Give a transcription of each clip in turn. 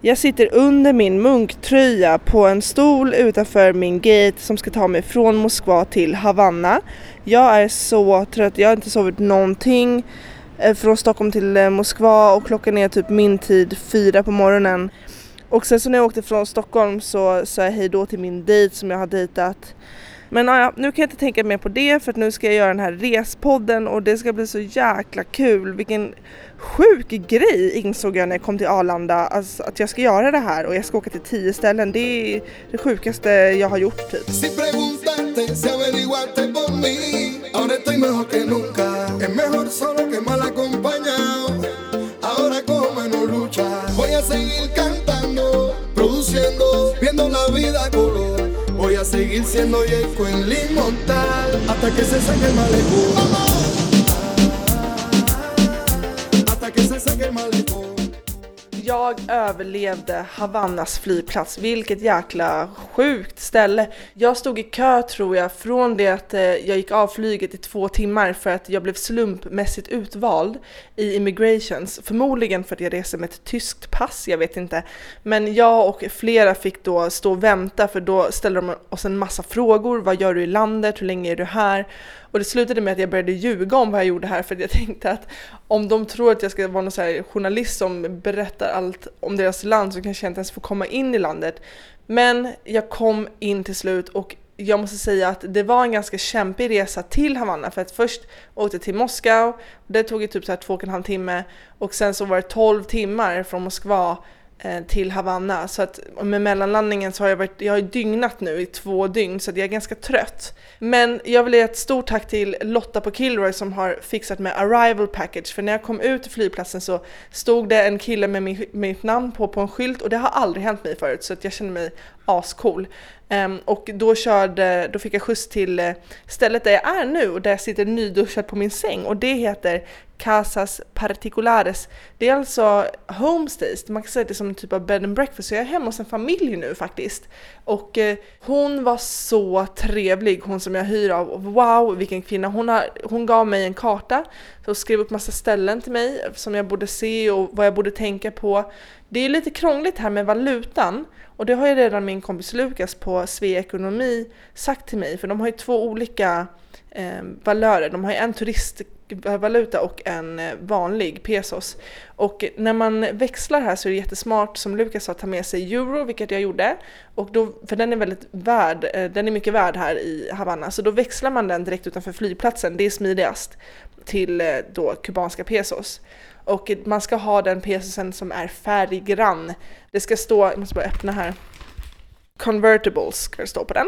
Jag sitter under min munktröja på en stol utanför min gate som ska ta mig från Moskva till Havanna. Jag är så trött, jag har inte sovit någonting eh, från Stockholm till eh, Moskva och klockan är typ min tid, fyra på morgonen. Och sen så när jag åkte från Stockholm så sa jag hejdå till min dejt som jag har dejtat. Men ja, nu kan jag inte tänka mer på det för att nu ska jag göra den här respodden och det ska bli så jäkla kul. Vilken sjuk grej insåg jag när jag kom till Arlanda, alltså, att jag ska göra det här och jag ska åka till tio ställen. Det är det sjukaste jag har gjort typ. Voy a seguir cantando, produciendo, viendo la vida color. A seguir siendo Yeco en Limontal hasta que se saque el malecón. Hasta que se saque el malecón. Jag överlevde Havannas flygplats, vilket jäkla sjukt ställe. Jag stod i kö tror jag från det att eh, jag gick av flyget i två timmar för att jag blev slumpmässigt utvald i immigrations. Förmodligen för att jag reser med ett tyskt pass, jag vet inte. Men jag och flera fick då stå och vänta för då ställde de oss en massa frågor. Vad gör du i landet? Hur länge är du här? Och det slutade med att jag började ljuga om vad jag gjorde här för jag tänkte att om de tror att jag ska vara någon så här journalist som berättar allt om deras land så kanske jag inte ens får komma in i landet. Men jag kom in till slut och jag måste säga att det var en ganska kämpig resa till Havanna för att först åkte jag till Moskva, det tog ju typ så här två och en halv timme och sen så var det 12 timmar från Moskva Eh, till Havanna. Så att med mellanlandningen så har jag varit, jag har dygnat nu i två dygn så att jag är ganska trött. Men jag vill ge ett stort tack till Lotta på Kilroy som har fixat med arrival package för när jag kom ut till flygplatsen så stod det en kille med min, mitt namn på på en skylt och det har aldrig hänt mig förut så att jag känner mig ascool. Um, och då, körde, då fick jag skjuts till eh, stället där jag är nu och där jag sitter nyduschad på min säng och det heter Casas Particulares. Det är alltså homestays, man kan säga att det är som en typ av bed and breakfast så jag är hemma hos en familj nu faktiskt. Och eh, hon var så trevlig, hon som jag hyr av. Wow vilken kvinna! Hon, har, hon gav mig en karta och skrev upp massa ställen till mig som jag borde se och vad jag borde tänka på. Det är lite krångligt här med valutan och det har ju redan min kompis Lukas på Svea Ekonomi sagt till mig för de har ju två olika eh, valörer. De har ju en turistvaluta och en eh, vanlig pesos. Och när man växlar här så är det jättesmart som Lukas sa att ta med sig euro, vilket jag gjorde. Och då, för den är väldigt värd, eh, den är mycket värd här i Havanna. Så då växlar man den direkt utanför flygplatsen, det är smidigast, till eh, då kubanska pesos. Och man ska ha den pesosen som är färggrann. Det ska stå, jag måste bara öppna här, convertibles ska det stå på den.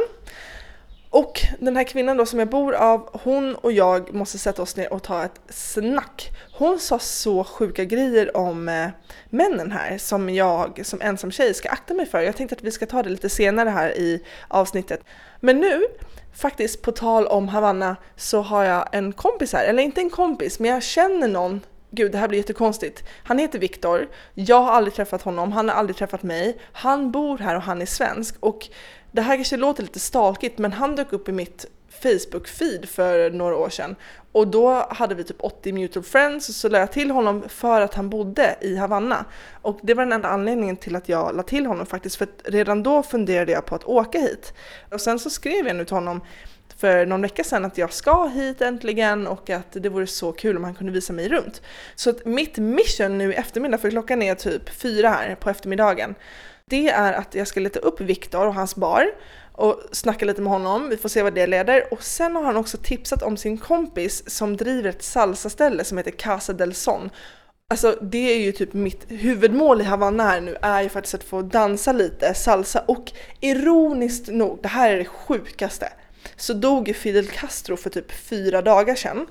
Och den här kvinnan då som jag bor av, hon och jag måste sätta oss ner och ta ett snack. Hon sa så sjuka grejer om eh, männen här som jag som ensam tjej ska akta mig för. Jag tänkte att vi ska ta det lite senare här i avsnittet. Men nu, faktiskt på tal om Havanna, så har jag en kompis här. Eller inte en kompis, men jag känner någon Gud, det här blir jättekonstigt. Han heter Viktor. Jag har aldrig träffat honom, han har aldrig träffat mig. Han bor här och han är svensk. Och det här kanske låter lite stalkigt, men han dök upp i mitt Facebook-feed för några år sedan. Och då hade vi typ 80 mutual friends och så lade jag till honom för att han bodde i Havanna. Och det var den enda anledningen till att jag lade till honom faktiskt, för redan då funderade jag på att åka hit. Och sen så skrev jag nu till honom för någon vecka sedan att jag ska hit äntligen och att det vore så kul om han kunde visa mig runt. Så att mitt mission nu i eftermiddag, för klockan är typ fyra här på eftermiddagen, det är att jag ska leta upp Viktor och hans bar och snacka lite med honom, vi får se vad det leder. Och sen har han också tipsat om sin kompis som driver ett salsaställe som heter Casa del Son. Alltså det är ju typ mitt huvudmål i Havanna här nu är ju faktiskt att få dansa lite salsa och ironiskt nog, det här är det sjukaste, så dog Fidel Castro för typ fyra dagar sedan.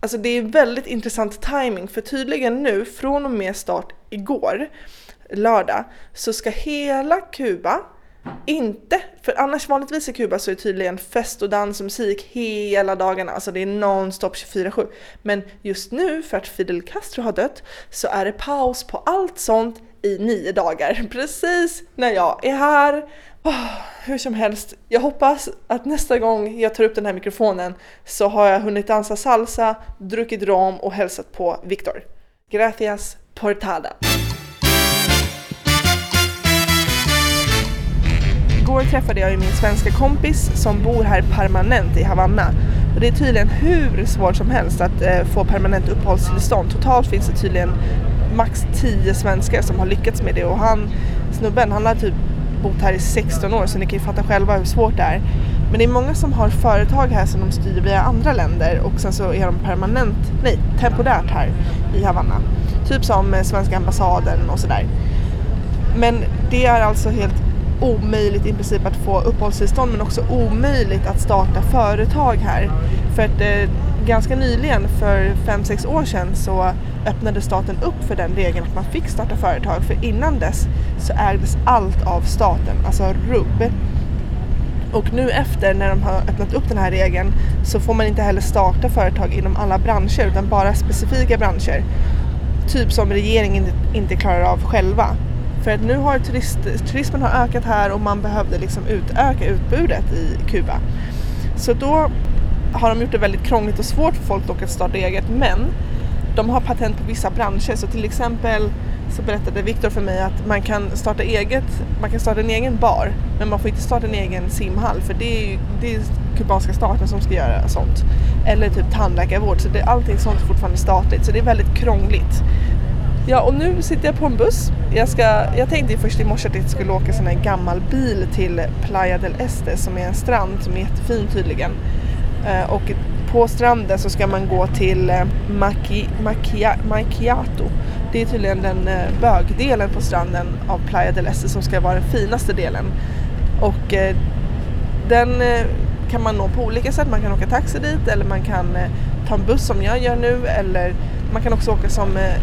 Alltså det är väldigt intressant timing för tydligen nu från och med start igår, lördag, så ska hela Kuba inte, för annars vanligtvis i Kuba så är det tydligen fest och dans och musik hela dagarna, alltså det är non-stop 24-7. Men just nu, för att Fidel Castro har dött, så är det paus på allt sånt i nio dagar. Precis när jag är här. Oh, hur som helst, jag hoppas att nästa gång jag tar upp den här mikrofonen så har jag hunnit dansa salsa, druckit rom och hälsat på Viktor. Gracias portada! Igår träffade jag ju min svenska kompis som bor här permanent i Havanna. Och det är tydligen hur svårt som helst att eh, få permanent uppehållstillstånd. Totalt finns det tydligen max 10 svenskar som har lyckats med det och han, snubben, han har typ bott här i 16 år så ni kan ju fatta själva hur svårt det är. Men det är många som har företag här som de styr via andra länder och sen så är de permanent, nej temporärt här i Havanna. Typ som eh, svenska ambassaden och sådär. Men det är alltså helt omöjligt i princip att få uppehållstillstånd men också omöjligt att starta företag här. För att eh, ganska nyligen, för 5-6 år sedan, så öppnade staten upp för den regeln att man fick starta företag. För innan dess så ägdes allt av staten, alltså rubb. Och nu efter när de har öppnat upp den här regeln så får man inte heller starta företag inom alla branscher utan bara specifika branscher. Typ som regeringen inte klarar av själva. För att nu har turist, turismen har ökat här och man behövde liksom utöka utbudet i Kuba. Så då har de gjort det väldigt krångligt och svårt för folk dock att starta eget men de har patent på vissa branscher så till exempel så berättade Viktor för mig att man kan starta eget, man kan starta en egen bar men man får inte starta en egen simhall för det är ju det är kubanska staten som ska göra sånt. Eller typ tandläkarvård så det, allting sånt är fortfarande statligt så det är väldigt krångligt. Ja och nu sitter jag på en buss. Jag, ska, jag tänkte först i morse att jag skulle åka sån här gammal bil till Playa del Este som är en strand som är jättefin tydligen. Eh, och på stranden så ska man gå till eh, Maki, Makia, Macchiato. Det är tydligen den eh, bögdelen på stranden av Playa del Este som ska vara den finaste delen. Och den kan man nå på olika sätt. Man kan åka taxi dit eller man kan ta en buss som jag gör nu eller man kan också åka som eh,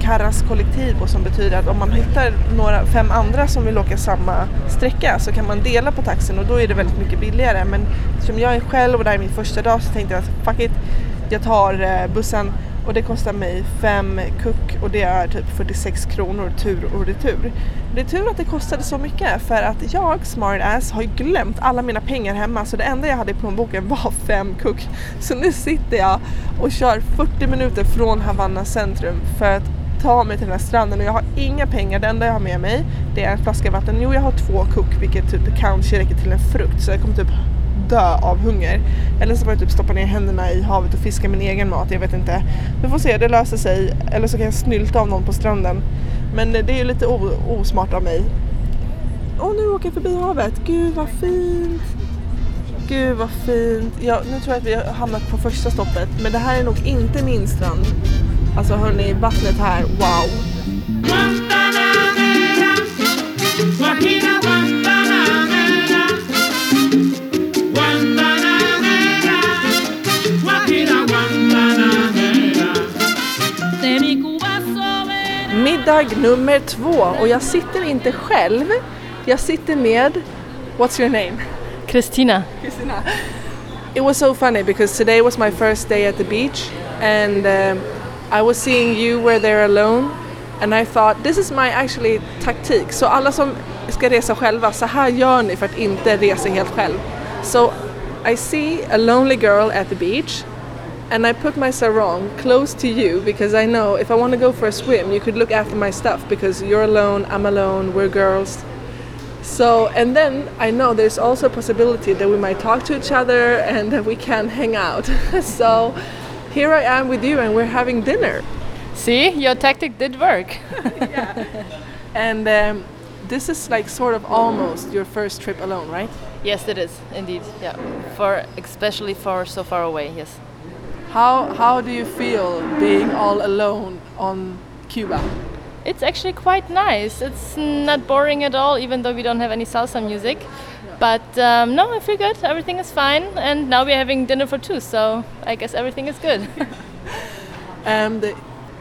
Karras kollektiv och som betyder att om man hittar några, fem andra som vill åka samma sträcka så kan man dela på taxin och då är det väldigt mycket billigare. Men eftersom jag är själv och det här är min första dag så tänkte jag att fuck it, jag tar eh, bussen och det kostar mig fem kuck och det är typ 46 kronor tur och retur. Det är tur att det kostade så mycket för att jag, smart ass, har glömt alla mina pengar hemma så det enda jag hade i plånboken var fem kuck. Så nu sitter jag och kör 40 minuter från Havanna centrum för att ta mig till den här stranden och jag har inga pengar. Det enda jag har med mig det är en flaska vatten. Jo, jag har två kuck vilket typ kanske räcker till en frukt så jag kommer typ dö av hunger. Eller så får jag typ stoppa ner händerna i havet och fiska min egen mat. Jag vet inte. Vi får se, det löser sig. Eller så kan jag snylta av någon på stranden. Men eh, det är ju lite osmart av mig. Och nu åker jag förbi havet. Gud vad fint! Gud vad fint. Ja, nu tror jag att vi har hamnat på första stoppet. Men det här är nog inte min strand. Alltså hörni, vattnet här, wow! Middag nummer två och jag sitter inte själv. Jag sitter med, what's your name? Christina. Christina. It was so funny because today was my first day at the beach and um, I was seeing you were there alone and I thought this is my actually taktik. Så alla som ska resa själva, så här gör ni för att inte resa helt själv. So I see a lonely girl at the beach and I put my sarong close to you because I know if I want to go for a swim you could look after my stuff because you're alone, I'm alone, we're girls. So, and then I know there's also a possibility that we might talk to each other and that we can hang out. so, here I am with you and we're having dinner. See, your tactic did work. yeah. And um, this is like sort of almost your first trip alone, right? Yes, it is indeed. Yeah, for especially for so far away. Yes. How how do you feel being all alone on Cuba? It's actually quite nice. It's not boring at all, even though we don't have any salsa music. But um, no, I feel good. Everything is fine, and now we're having dinner for two, so I guess everything is good. and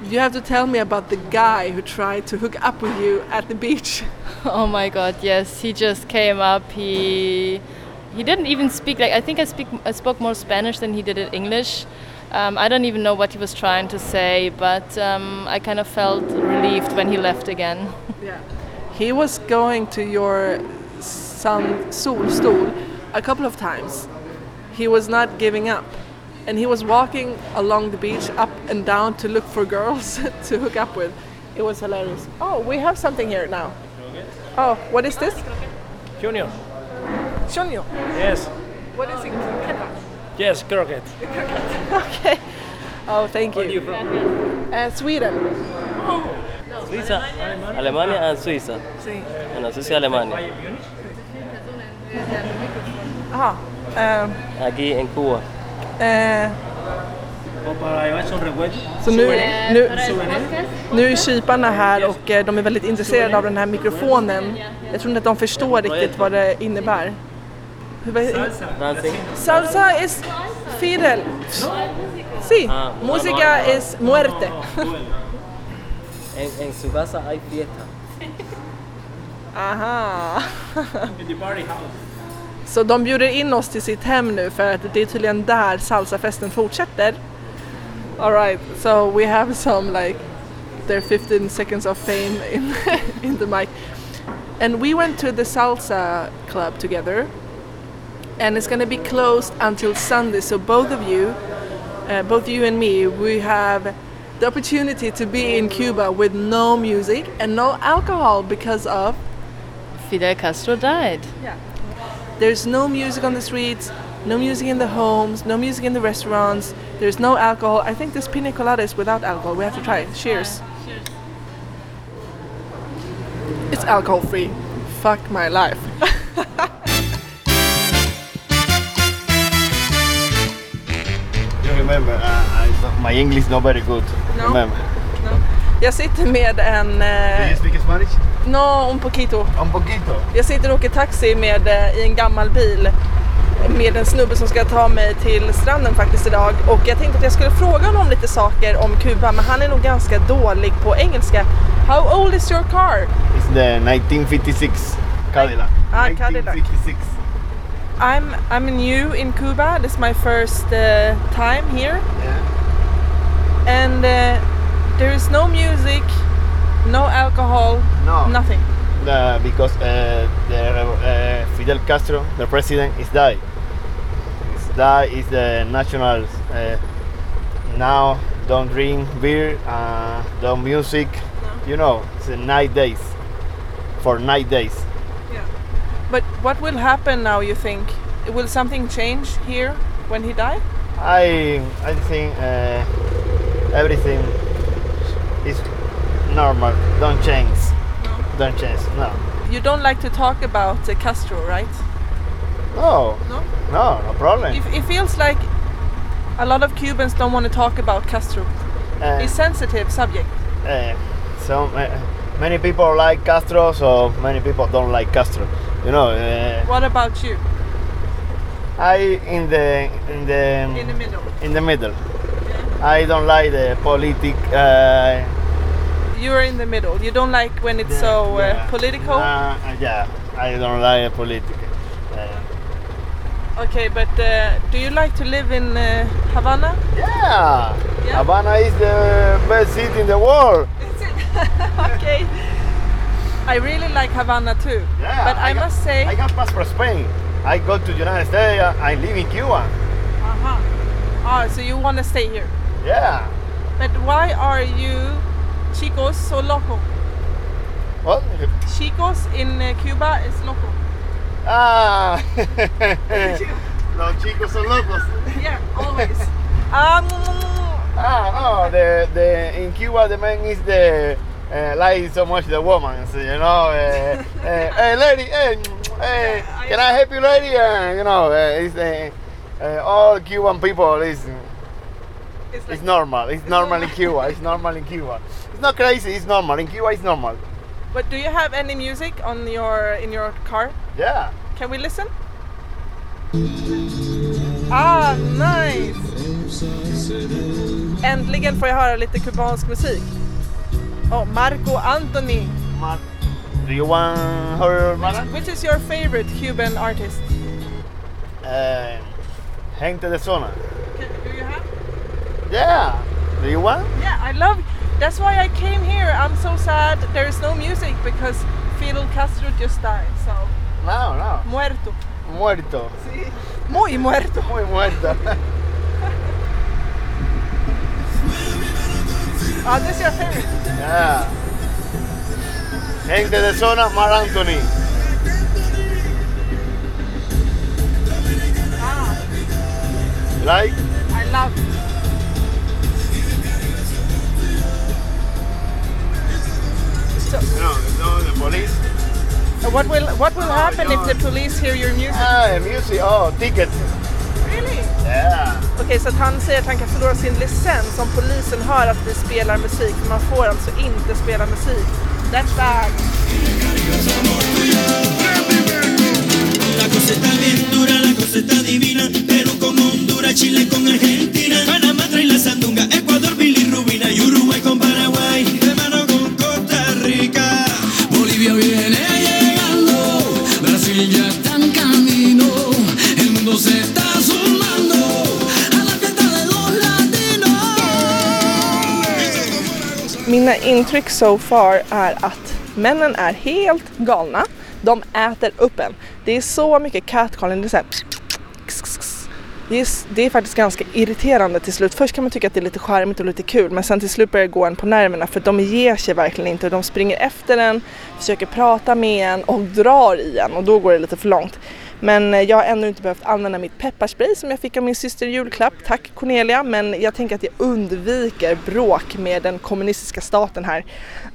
You have to tell me about the guy who tried to hook up with you at the beach. Oh my god, yes. He just came up. He he didn't even speak like I think I speak I spoke more Spanish than he did in English. Um, I don't even know what he was trying to say, but um, I kind of felt relieved when he left again. yeah. He was going to your sun solstol a couple of times. He was not giving up. And he was walking along the beach up and down to look for girls to hook up with. It was hilarious. Oh, we have something here now. Oh, what is this? Junior. Shonyo. Yes. What is it? Yes, croquet. Okay. Oh, thank you. Uh, Sweden. Suiza, Alemania and Suiza. Sí. Bueno, Suiza y Alemania. Aha. Um, Aquí en Cuba. eh, recuerdo. så nu, nu, nu är kyparna här och eh, de är väldigt intresserade av den här mikrofonen. Jag tror inte att de förstår riktigt vad det innebär. Hur- vad- Dancing. Salsa is Fidel. Sí, Ah, música es muerte. En, en su casa hay fiesta. Aha. In the party house. Så de bjuder in oss till sitt hem nu för att det är tydligen där salsafesten fortsätter. Alright, so we have some like their 15 seconds of fame in, in the mic. And we went to the salsa club together and it's gonna be closed until Sunday. So both of you, uh, both you and me, we have the opportunity to be in Cuba with no music and no alcohol because of Fidel Castro died. Yeah. There's no music on the streets, no music in the homes, no music in the restaurants. There's no alcohol. I think this pina colada is without alcohol. We have to try it. Cheers. It's alcohol free. Fuck my life. my English not very good. No. Remember. Jag sitter med en... Do Eh, you speak Spanish? no, un poquito. Un poquito. Jag sitter och åker taxi med, eh, i en gammal bil med en snubbe som ska ta mig till stranden faktiskt idag och jag tänkte att jag skulle fråga honom lite saker om Kuba men han är nog ganska dålig på engelska. How old is your car? It's the 1956 Cadillac. Ah, Cadillac. 1956. I'm I'm new in Cuba. This is my first uh, time here, Yeah. And uh, there is no music, no alcohol, No. nothing. The, because uh, the, uh, Fidel Castro, the president, is died. Is died is the national. Uh, now don't drink beer, uh, don't music. No. You know, it's a night days. For night days. Yeah, But what will happen now? You think will something change here when he died? I I think uh, everything is normal. Don't change. Don't change. No. You don't like to talk about uh, Castro, right? No. No? No. No problem. It, it feels like a lot of Cubans don't want to talk about Castro. Uh, It's sensitive subject. uh, so many people like Castro, so many people don't like Castro. You know. Uh, What about you? I in the in the In the middle. in the middle. I don't like the politic. Uh, You're in the middle. You don't like when it's so uh, yeah. political. Uh, yeah. I don't like the politic. Uh, Okay, but uh, do you like to live in uh, Havana? Yeah. Yeah? Havana is the best city in the world. okay. I really like Havana too. Yeah. but I, got- must say, I got passport Spain. I go to the United States. I live in Cuba. uh-huh. Ah, so you want to stay here. Yeah. But why are you chicos so loco? What? Chicos in uh, Cuba is loco. Ah. Los chicos son locos. Yeah, always. um, Ah, no. The the in Cuba the man is the uh, like so much the woman. so, you know. Uh, uh, hey, lady. Hey, hey, can I help you, lady? Uh, you know, uh, it's uh, uh, all Cuban people is. It's like, It's normal. It's normal in Cuba. It's normal in Cuba. It's not crazy. It's normal in Cuba. It's normal. but do you have any music on your in your car? Yeah. Can we listen? Ah, nice. Äntligen får jag höra lite kubansk musik. Oh, Marco Anthony. Mar- Do you want her Mara? Which is your favorite Cuban artist? Uh, Gente de Zona. Do you have? Yeah. Do you want? Yeah, I love. That's why I came here. I'm so sad there is no music because Fidel Castro just died. So No, no. muerto. Muerto. Sí. Muy muerto. Muy muerto. Ah, this is your favorite. yeah. Gente de Zona, Mar Anthony. Ah, Like? I love. No, no, the police. uh, what will what will happen if the police hear your music? Ah, music. Oh, ticket. Really? Yeah. Okej, så att han säger att han kan förlora sin licens om polisen hör att vi spelar musik. För man får alltså inte spela musik. That's bad. La cosa está bien dura, la cosa está divina. Perú con Honduras, Chile con Argentina. Panamá trae la sandunga, Ecuador, bilirrubina. Intryck so far är att männen är helt galna. De äter upp en. Det är så mycket catcalling. Det är, så här, det är, det är faktiskt ganska irriterande till slut. Först kan man tycka att det är lite charmigt och lite kul men sen till slut börjar det gå en på nerverna för de ger sig verkligen inte. De springer efter en, försöker prata med en och drar i en och då går det lite för långt. Men eh, jag har ännu inte behövt använda mitt pepparspray som jag fick av min syster i julklapp. Tack Cornelia, men jag tänker att jag undviker bråk med den kommunistiska staten här.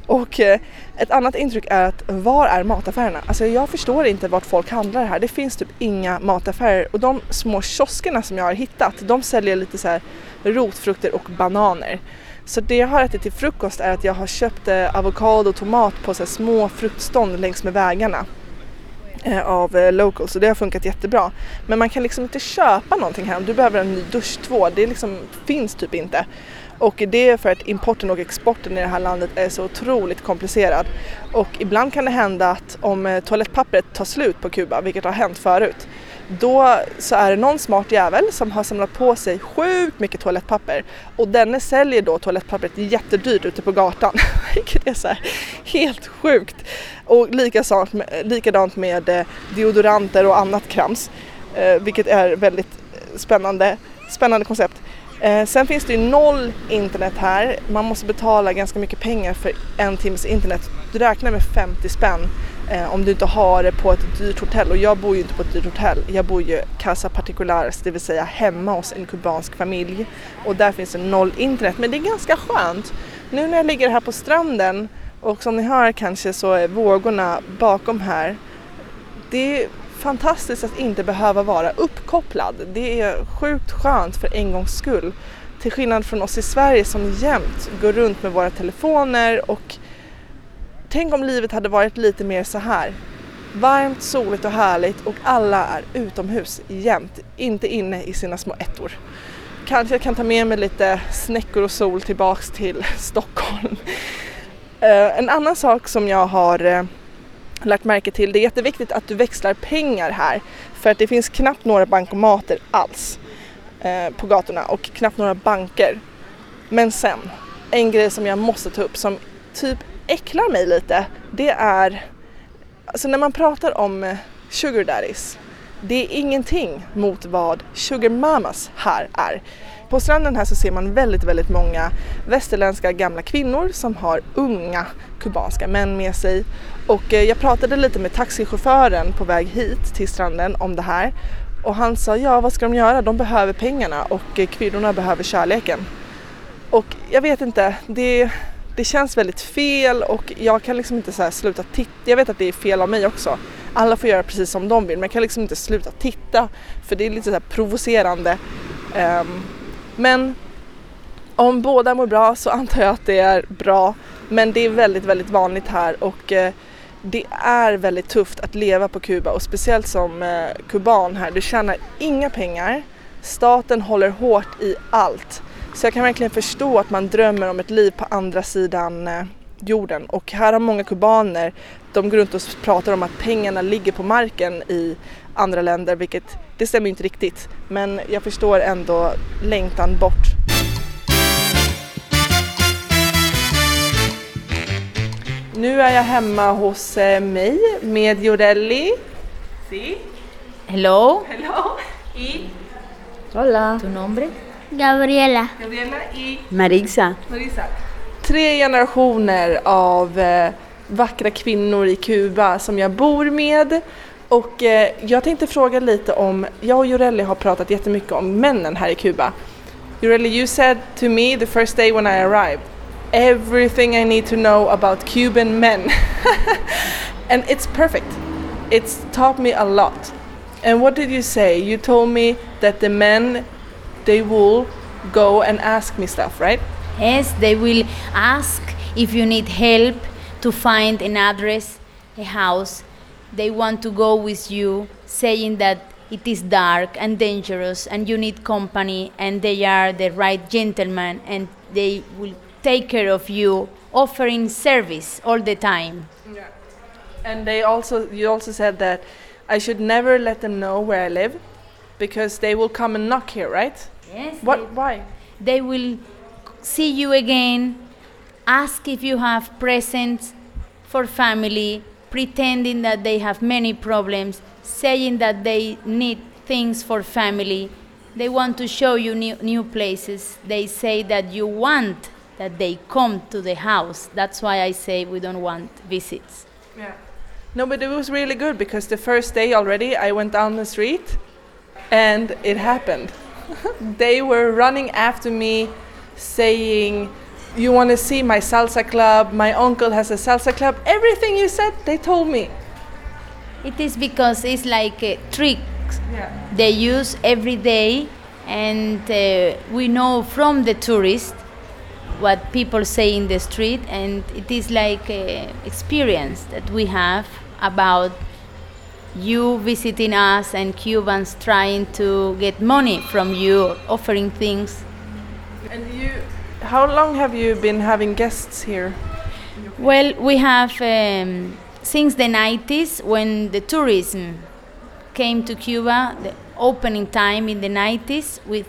Och eh, ett annat intryck är att var är mataffärerna? Alltså jag förstår inte vart folk handlar här. Det finns typ inga mataffärer och de små kioskerna som jag har hittat, de säljer lite så här rotfrukter och bananer. Så det jag har ätit till frukost är att jag har köpt eh, avokado och tomat på så här små fruktstånd längs med vägarna Eh, av eh, Local så det har funkat jättebra. Men man kan liksom inte köpa någonting här om du behöver en ny duschtvål. Det liksom finns typ inte. Och det är för att importen och exporten i det här landet är så otroligt komplicerad. Och ibland kan det hända att om eh, toalettpappret tar slut på Kuba, vilket har hänt förut, då så är det någon smart jävel som har samlat på sig sjukt mycket toalettpapper och denne säljer då toalettpappret jättedyrt ute på gatan. Vilket är så här helt sjukt. Och likadant med, likadant med eh, deodoranter och annat krams. Eh, vilket är väldigt spännande, spännande koncept. Eh, sen finns det ju noll internet här. Man måste betala ganska mycket pengar för en timmes internet. Du räknar med 50 spänn eh, om du inte har det på ett dyrt hotell. Och jag bor ju inte på ett dyrt hotell. Jag bor ju casa particulares, det vill säga hemma hos en kubansk familj. Och där finns det noll internet. Men det är ganska skönt. Nu när jag ligger här på stranden och som ni hör kanske så är vågorna bakom här. Det är fantastiskt att inte behöva vara uppkopplad. Det är sjukt skönt för en gångs skull. Till skillnad från oss i Sverige som jämt går runt med våra telefoner och tänk om livet hade varit lite mer så här. Varmt, soligt och härligt och alla är utomhus jämt, inte inne i sina små ettor. Kanske jag kan ta med mig lite snäckor och sol tillbaks till Stockholm. Eh, en annan sak som jag har eh, lagt märke till. Det är jätteviktigt att du växlar pengar här för att det finns knappt några bankomater alls eh, på gatorna och knappt några banker. Men sen, en grej som jag måste ta upp som typ äcklar mig lite, det är alltså när man pratar om eh, sugar daddies, det är ingenting mot vad sugar mamas här är. På stranden här så ser man väldigt, väldigt många västerländska gamla kvinnor som har unga kubanska män med sig. Och eh, jag pratade lite med taxichauffören på väg hit till stranden om det här. Och han sa, ja vad ska de göra? De behöver pengarna och eh, kvinnorna behöver kärleken. Och jag vet inte, det, det känns väldigt fel och jag kan liksom inte så här sluta titta. Jag vet att det är fel av mig också. Alla får göra precis som de vill men jag kan liksom inte sluta titta för det är lite så här provocerande. Um, men om båda mår bra så antar jag att det är bra. Men det är väldigt, väldigt vanligt här och uh, det är väldigt tufft att leva på Kuba och speciellt som uh, kuban här. Du tjänar inga pengar Staten håller hårt i allt. Så jag kan verkligen förstå att man drömmer om ett liv på andra sidan eh, jorden. Och här har många kubaner, de går runt och pratar om att pengarna ligger på marken i andra länder, vilket det stämmer inte riktigt. Men jag förstår ändå längtan bort. Nu är jag hemma hos eh, mig med Jorelli. Si. Hello. Hello. Y Hola. ¿Tu nombre? Gabriela. Gabriela y Marisa. Marisa. Tre generationer av eh, vackra kvinnor i Kuba som jag bor med. Och eh, jag tänkte fråga lite om, jag och Jorelli har pratat jättemycket om männen här i Kuba. Jorelli, you said to me the first day when I arrived, everything I need to know about Cuban men. and it's perfect. It's taught me a lot. And what did you say? You told me that the men, they will go and ask me stuff, right? Yes, they will ask if you need help to find an address, a house. They want to go with you, saying that it is dark and dangerous and you need company, and they are the right gentlemen and they will take care of you, offering service all the time. Yeah. And they also, you also said that I should never let them know where I live because they will come and knock here, right? Yes. What? they- Why? They will see you again, ask if you have presents for family, pretending that they have many problems, saying that they need things for family. They want to show you new, new places. They say that you want that they come to the house. That's why I say we don't want visits. Yeah. No, but it was really good because the first day already I went down the street and it happened. they were running after me saying, You want to see my salsa club? My uncle has a salsa club. Everything you said, they told me. It is because it's like a trick Yeah. they use every day, and uh, we know from the tourists what people say in the street, and it is like a experience that we have about you visiting us and Cubans trying to get money from you, offering things. And you, how long have you been having guests here? Well, we have um, since the 90s when the tourism came to Cuba, the opening time in the 90s with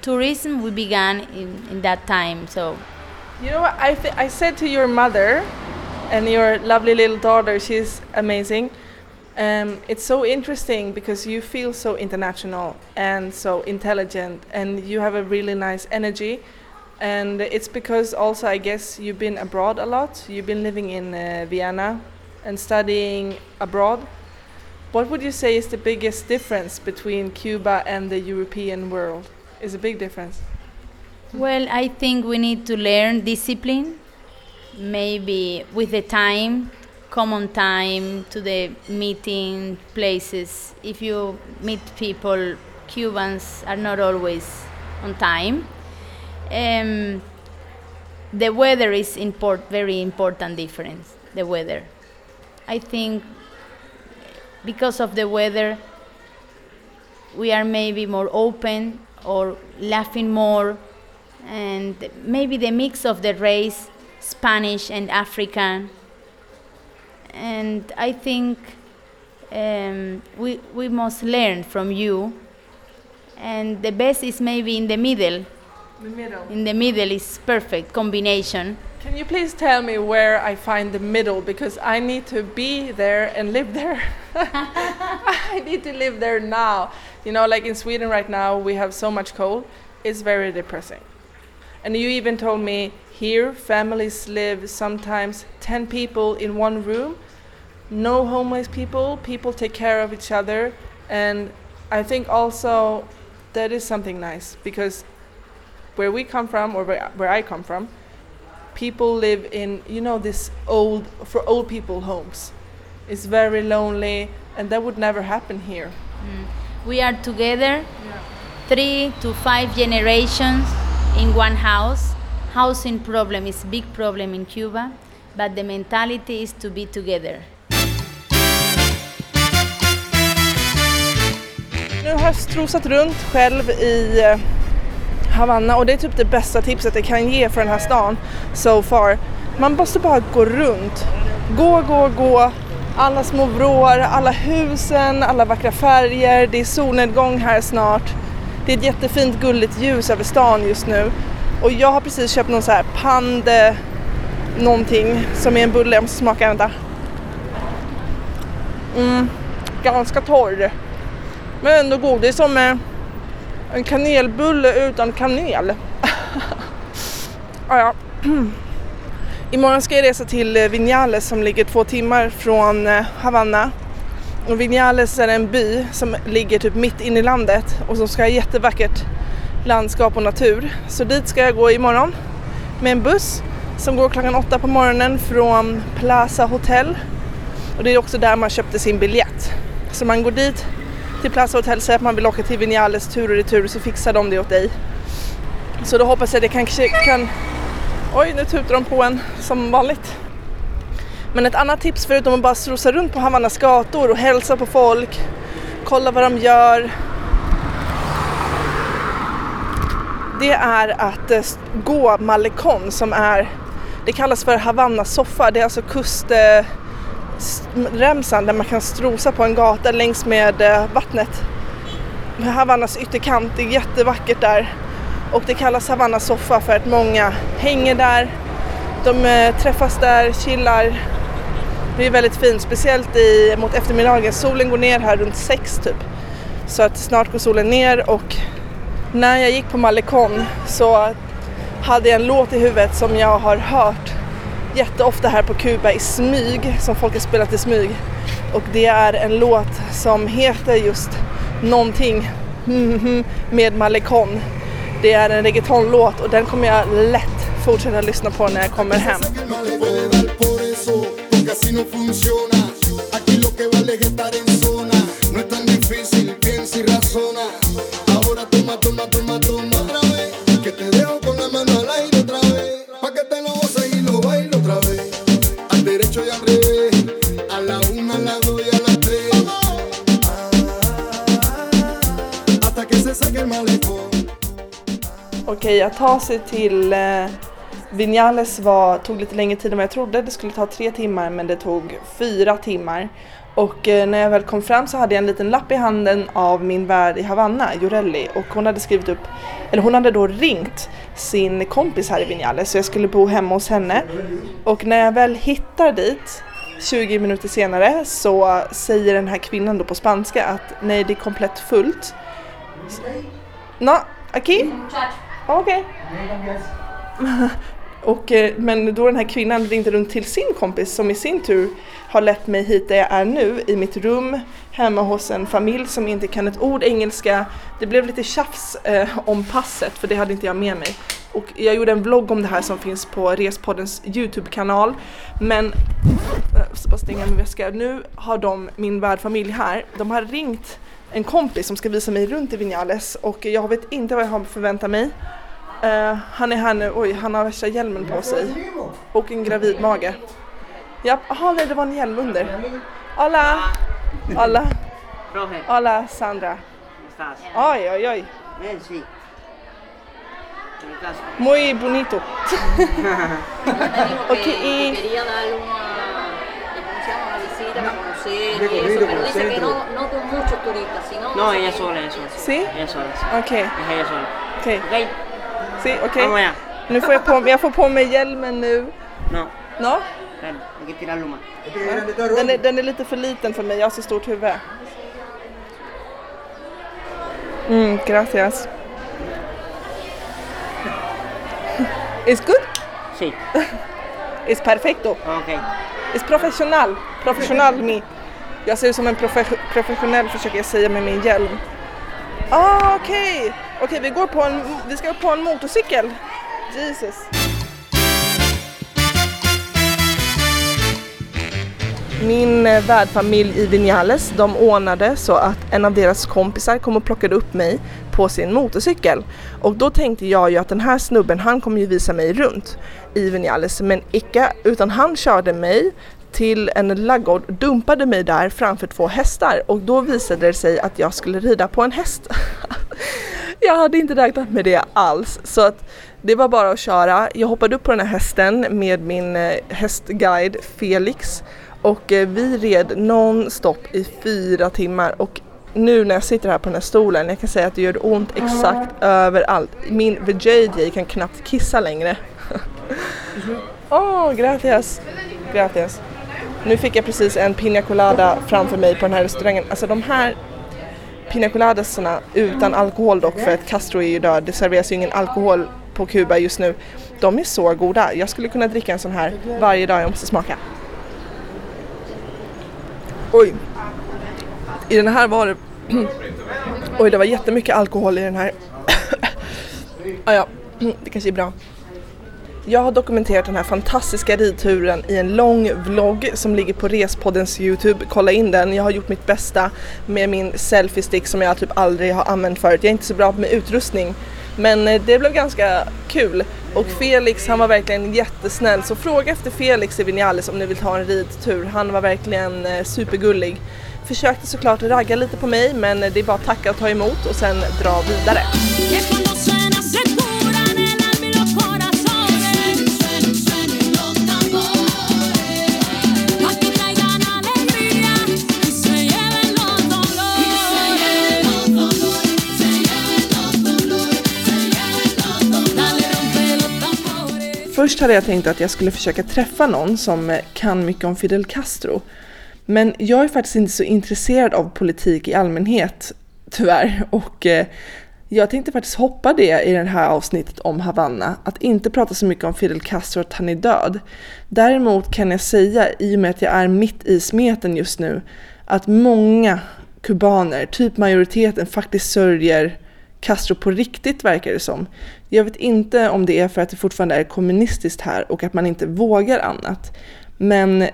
tourism, we began in, in that time. So You know what? I, th- I said to your mother and your lovely little daughter, she's amazing. Um, it's so interesting because you feel so international and so intelligent, and you have a really nice energy. And it's because also, I guess, you've been abroad a lot. You've been living in uh, Vienna and studying abroad. What would you say is the biggest difference between Cuba and the European world? Is a big difference. Well, I think we need to learn discipline, maybe with the time, common time to the meeting places. If you meet people, Cubans are not always on time. Um, the weather is import, very important difference. The weather, I think, because of the weather, we are maybe more open or laughing more and maybe the mix of the race spanish and african and i think um, we, we must learn from you and the best is maybe in the middle The middle. in the middle is perfect combination Can you please tell me where I find the middle because I need to be there and live there. I need to live there now. You know, like in Sweden right now, we have so much cold. It's very depressing. And you even told me here. Families live sometimes 10 people in one room. No homeless people, people take care of each other. And I think also that is something nice because where we come from or where, where I come from, people live in you know this old for old people homes. It's very lonely and that would never happen here. Mm. We are together three to five generations in one house housing problem is big problem in cuba but the mentality is to be together nu har jag strosat runt själv i eh, Havanna och det är typ det bästa tipset jag kan ge för den här stan so far. Man måste bara gå runt. Gå, gå, gå. Alla små vrår, alla husen, alla vackra färger. Det är solnedgång här snart. Det är ett jättefint gulligt ljus över stan just nu. Och jag har precis köpt någon så här pande någonting som är en bulle. Jag måste smaka, vänta. Mm, ganska torr. Men ändå god. Det är som en kanelbulle utan kanel. ah, ja. Imorgon ska jag resa till eh, Vinales som ligger två timmar från eh, Havanna. Och Vinales är en by som ligger typ mitt inne i landet och som ska ha jättevackert landskap och natur. Så dit ska jag gå imorgon med en buss som går klockan åtta på morgonen från Plaza Hotel. Och det är också där man köpte sin biljett. Så man går dit till Plaza Hotel, säger att man vill åka till Vinales tur och retur så fixar de det åt dig. Så då hoppas jag att det kanske kan... Oj, nu tutar de på en som vanligt. Men ett annat tips förutom att bara strosa runt på Havannas gator och hälsa på folk, kolla vad de gör. Det är att eh, gå Malecon som är, det kallas för Havanna soffa. Det är alltså kustremsan eh, där man kan strosa på en gata längs med eh, vattnet. Havannas ytterkant, det är jättevackert där. Och det kallas Havanna soffa för att många hänger där, de träffas där, chillar, det är väldigt fint, speciellt i, mot eftermiddagen. Solen går ner här runt sex typ. Så att snart går solen ner och när jag gick på Malecon så hade jag en låt i huvudet som jag har hört jätteofta här på Kuba i smyg, som folk har spelat i smyg. Och det är en låt som heter just någonting med Malecon. Det är en reggaetonlåt och den kommer jag lätt fortsätta lyssna på när jag kommer hem. Aquí lo que vale es estar en. Toma, toma, toma, otra vez. Que te dejo con la mano al aire otra vez. Pa' que te lo goces y lo bailo otra vez. Al derecho y al revés. A la una, a la dos y a las tres. Ah, hasta que se saque el malecón. Okej, att ta sig till eh, Vinales var, tog lite längre tid än vad jag trodde. Det skulle ta tre timmar men det tog fyra timmar. Och eh, när jag väl kom fram så hade jag en liten lapp i handen av min värd i Havanna, Jorelli. Och hon hade skrivit upp, eller hon hade då ringt sin kompis här i Vinales så jag skulle bo hemma hos henne. Och när jag väl hittar dit 20 minuter senare så säger den här kvinnan då på spanska att nej det är komplett fullt. No, aquí? Okej. Och, eh, men då den här kvinnan ringde runt till sin kompis som i sin tur har lett mig hit där jag är nu i mitt rum hemma hos en familj som inte kan ett ord engelska. Det blev lite tjafs eh, om passet för det hade inte jag med mig. Och jag gjorde en vlogg om det här som finns på Respoddens Youtube-kanal. Men, eh, jag ska bara stänga min väska. Nu har de, min värdfamilj här, de har ringt en kompis som ska visa mig runt i Vinales och jag vet inte vad jag har förväntat mig. Uh, han är här nu, oj han har värsta hjälmen på sig. Och en gravid mage. Ja, jaha nej det var en hjälm under. Hola! Hola! Hola Sandra. Oj oj oj. Muy bonito. ok, y... Quería darle una, ¿cómo se llama? Una visita para conocer y eso, pero dice que no, no con muchos turistas, sino... No, ella sola, ella sola. ¿Sí? Ella sola, sí. Ok. Es ella sola. Ok. Sí, okej. Allá. Nu får jag på jag får på mig hjälmen nu. No. No? Den är, den är lite för liten för mig, jag har så stort huvud. Mm, gracias. It's good? Sí. It's perfecto. Ok. It's professional. Professional me. Jag ser ut som en profe- professionell försöker jag säga med min hjälm. Ah, okej. Okej, vi går på en, vi ska på en motorcykel. Jesus. Min eh, värdfamilj i Vinales, de ordnade så att en av deras kompisar kom och plockade upp mig på sin motorcykel. Och då tänkte jag ju att den här snubben, han kommer ju visa mig runt i Vinales, men icke, utan han körde mig till en laggård, dumpade mig där framför två hästar och då visade det sig att jag skulle rida på en häst. jag hade inte räknat med det alls så att det var bara att köra. Jag hoppade upp på den här hästen med min eh, hästguide Felix och eh, vi red non-stop i fyra timmar och nu när jag sitter här på den här stolen, jag kan säga att det gör ont exakt överallt. Min VJJ kan knappt kissa längre. Åh, oh, gracias! Gracias! Nu fick jag precis en pina colada framför mig på den här restaurangen. Alltså de här pina coladasarna utan alkohol dock för att Castro är ju död, det serveras ju ingen alkohol på Kuba just nu. De är så goda. Jag skulle kunna dricka en sån här varje dag, jag måste smaka. Oj! I den här var det... Oj, det var jättemycket alkohol i den här. ah, ja, det kanske är bra. Jag har dokumenterat den här fantastiska ridturen i en lång vlogg som ligger på Respoddens Youtube. Kolla in den. Jag har gjort mitt bästa med min selfie-stick som jag typ aldrig har använt förut. Jag är inte så bra med utrustning men eh, det blev ganska kul och Felix han var verkligen jättesnäll så fråga efter Felix i Vinales om ni vill ta en ridtur. Han var verkligen eh, supergullig. Försökte såklart ragga lite på mig men det är bara att tacka och ta emot och sen dra vidare. Först hade jag tänkt att jag skulle försöka träffa någon som kan mycket om Fidel Castro. Men jag är faktiskt inte så intresserad av politik i allmänhet, tyvärr. Och eh, jag tänkte faktiskt hoppa det i det här avsnittet om Havanna, att inte prata så mycket om Fidel Castro att han är död. Däremot kan jag säga, i och med att jag är mitt i smeten just nu, att många kubaner, typ majoriteten, faktiskt sörjer Castro på riktigt verkar det som. Jag vet inte om det är för att det fortfarande är kommunistiskt här och att man inte vågar annat. Men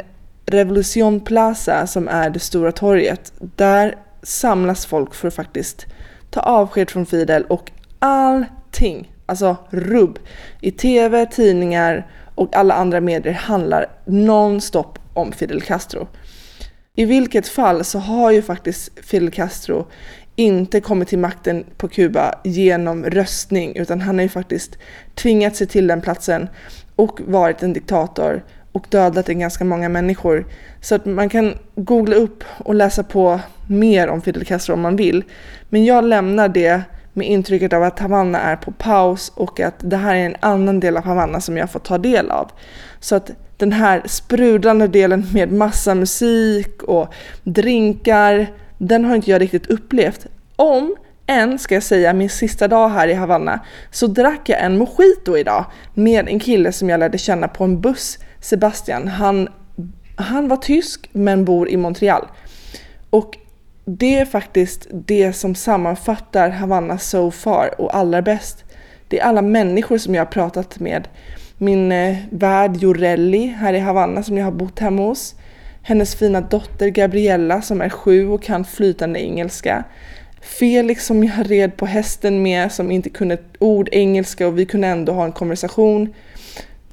Revolution Plaza som är det stora torget, där samlas folk för att faktiskt ta avsked från Fidel och allting, alltså rubb, i tv, tidningar och alla andra medier handlar nonstop om Fidel Castro. I vilket fall så har ju faktiskt Fidel Castro inte kommit till makten på Kuba genom röstning utan han har ju faktiskt tvingat sig till den platsen och varit en diktator och dödat en ganska många människor. Så att man kan googla upp och läsa på mer om Fidel Castro om man vill. Men jag lämnar det med intrycket av att Havanna är på paus och att det här är en annan del av Havanna som jag får ta del av. Så att den här sprudlande delen med massa musik och drinkar, den har inte jag riktigt upplevt. Om än, ska jag säga, min sista dag här i Havanna, så drack jag en mojito idag med en kille som jag lärde känna på en buss, Sebastian. Han, han var tysk men bor i Montreal. Och det är faktiskt det som sammanfattar Havanna so far och allra bäst. Det är alla människor som jag har pratat med. Min eh, värd Jorelli här i Havanna som jag har bott hemma hos. Hennes fina dotter Gabriella som är sju och kan flytande engelska. Felix som jag red på hästen med som inte kunde ett ord engelska och vi kunde ändå ha en konversation.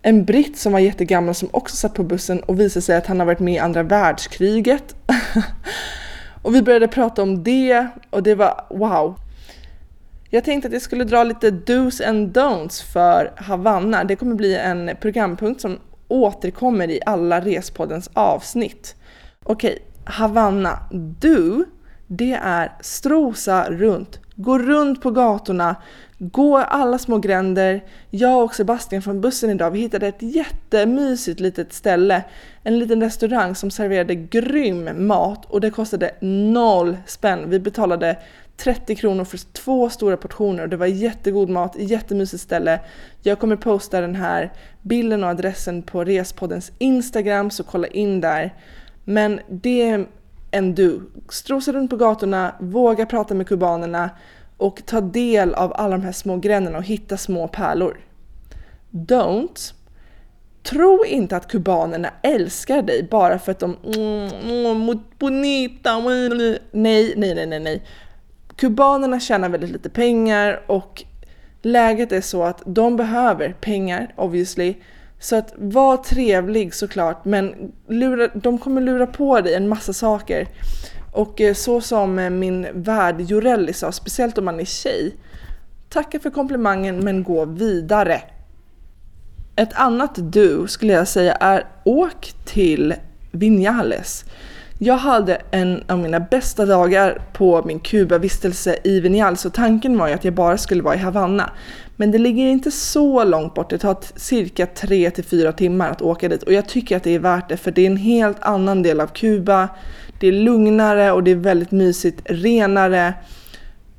En britt som var jättegammal som också satt på bussen och visade sig att han har varit med i andra världskriget. och vi började prata om det och det var wow. Jag tänkte att jag skulle dra lite dos and don'ts för Havanna. Det kommer bli en programpunkt som återkommer i alla Respoddens avsnitt. Okej, Havanna. du, det är strosa runt. Gå runt på gatorna, gå alla små gränder. Jag och Sebastian från bussen idag, vi hittade ett jättemysigt litet ställe. En liten restaurang som serverade grym mat och det kostade noll spänn. Vi betalade 30 kronor för två stora portioner och det var jättegod mat, jättemysigt ställe. Jag kommer posta den här bilden och adressen på Respoddens Instagram så kolla in där. Men det är en du. Strosa runt på gatorna, våga prata med kubanerna och ta del av alla de här små gränderna och hitta små pärlor. Don't. Tro inte att kubanerna älskar dig bara för att de mm, mm bonita, mm, mm. nej, nej, nej, nej, nej. Kubanerna tjänar väldigt lite pengar och läget är så att de behöver pengar obviously Så att var trevlig såklart, men lura, de kommer lura på dig en massa saker. Och eh, så som eh, min värd Jorelli sa, speciellt om man är tjej, tacka för komplimangen men gå vidare. Ett annat du skulle jag säga är åk till Vinales. Jag hade en av mina bästa dagar på min Kuba-vistelse i Vinales så tanken var ju att jag bara skulle vara i Havanna. Men det ligger inte så långt bort, det tar cirka 3 till 4 timmar att åka dit och jag tycker att det är värt det för det är en helt annan del av Kuba. Det är lugnare och det är väldigt mysigt, renare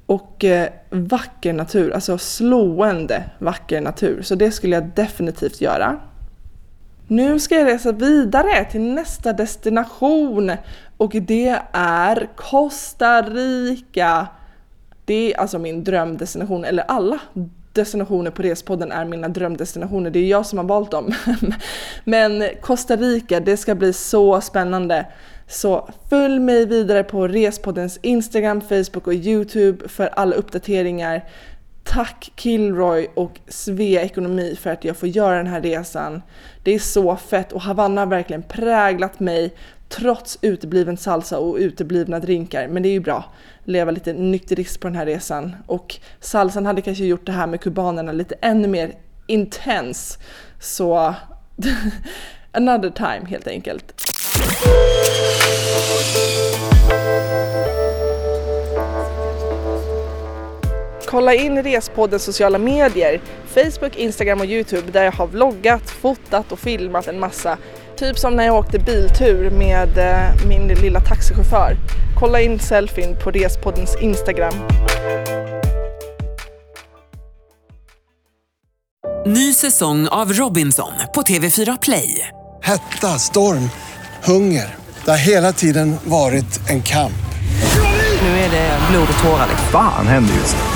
och eh, vacker natur, alltså slående vacker natur. Så det skulle jag definitivt göra. Nu ska jag resa vidare till nästa destination och det är Costa Rica. Det är alltså min drömdestination, eller alla destinationer på Respodden är mina drömdestinationer. Det är jag som har valt dem. Men Costa Rica, det ska bli så spännande. Så följ mig vidare på Respoddens Instagram, Facebook och Youtube för alla uppdateringar. Tack Kilroy och Svea Ekonomi för att jag får göra den här resan. Det är så fett och Havanna har verkligen präglat mig trots utebliven salsa och uteblivna drinkar. Men det är ju bra. Leva lite nykterist på den här resan. Och salsan hade kanske gjort det här med kubanerna lite ännu mer intens. Så another time helt enkelt. Kolla in Respoddens sociala medier, Facebook, Instagram och Youtube där jag har vloggat, fotat och filmat en massa. Typ som när jag åkte biltur med eh, min lilla taxichaufför. Kolla in selfien på Respoddens Instagram. Ny säsong av Robinson på TV4 Play. Hetta, storm, hunger. Det har hela tiden varit en kamp. Nu är det blod och tårar. Fan händer just nu.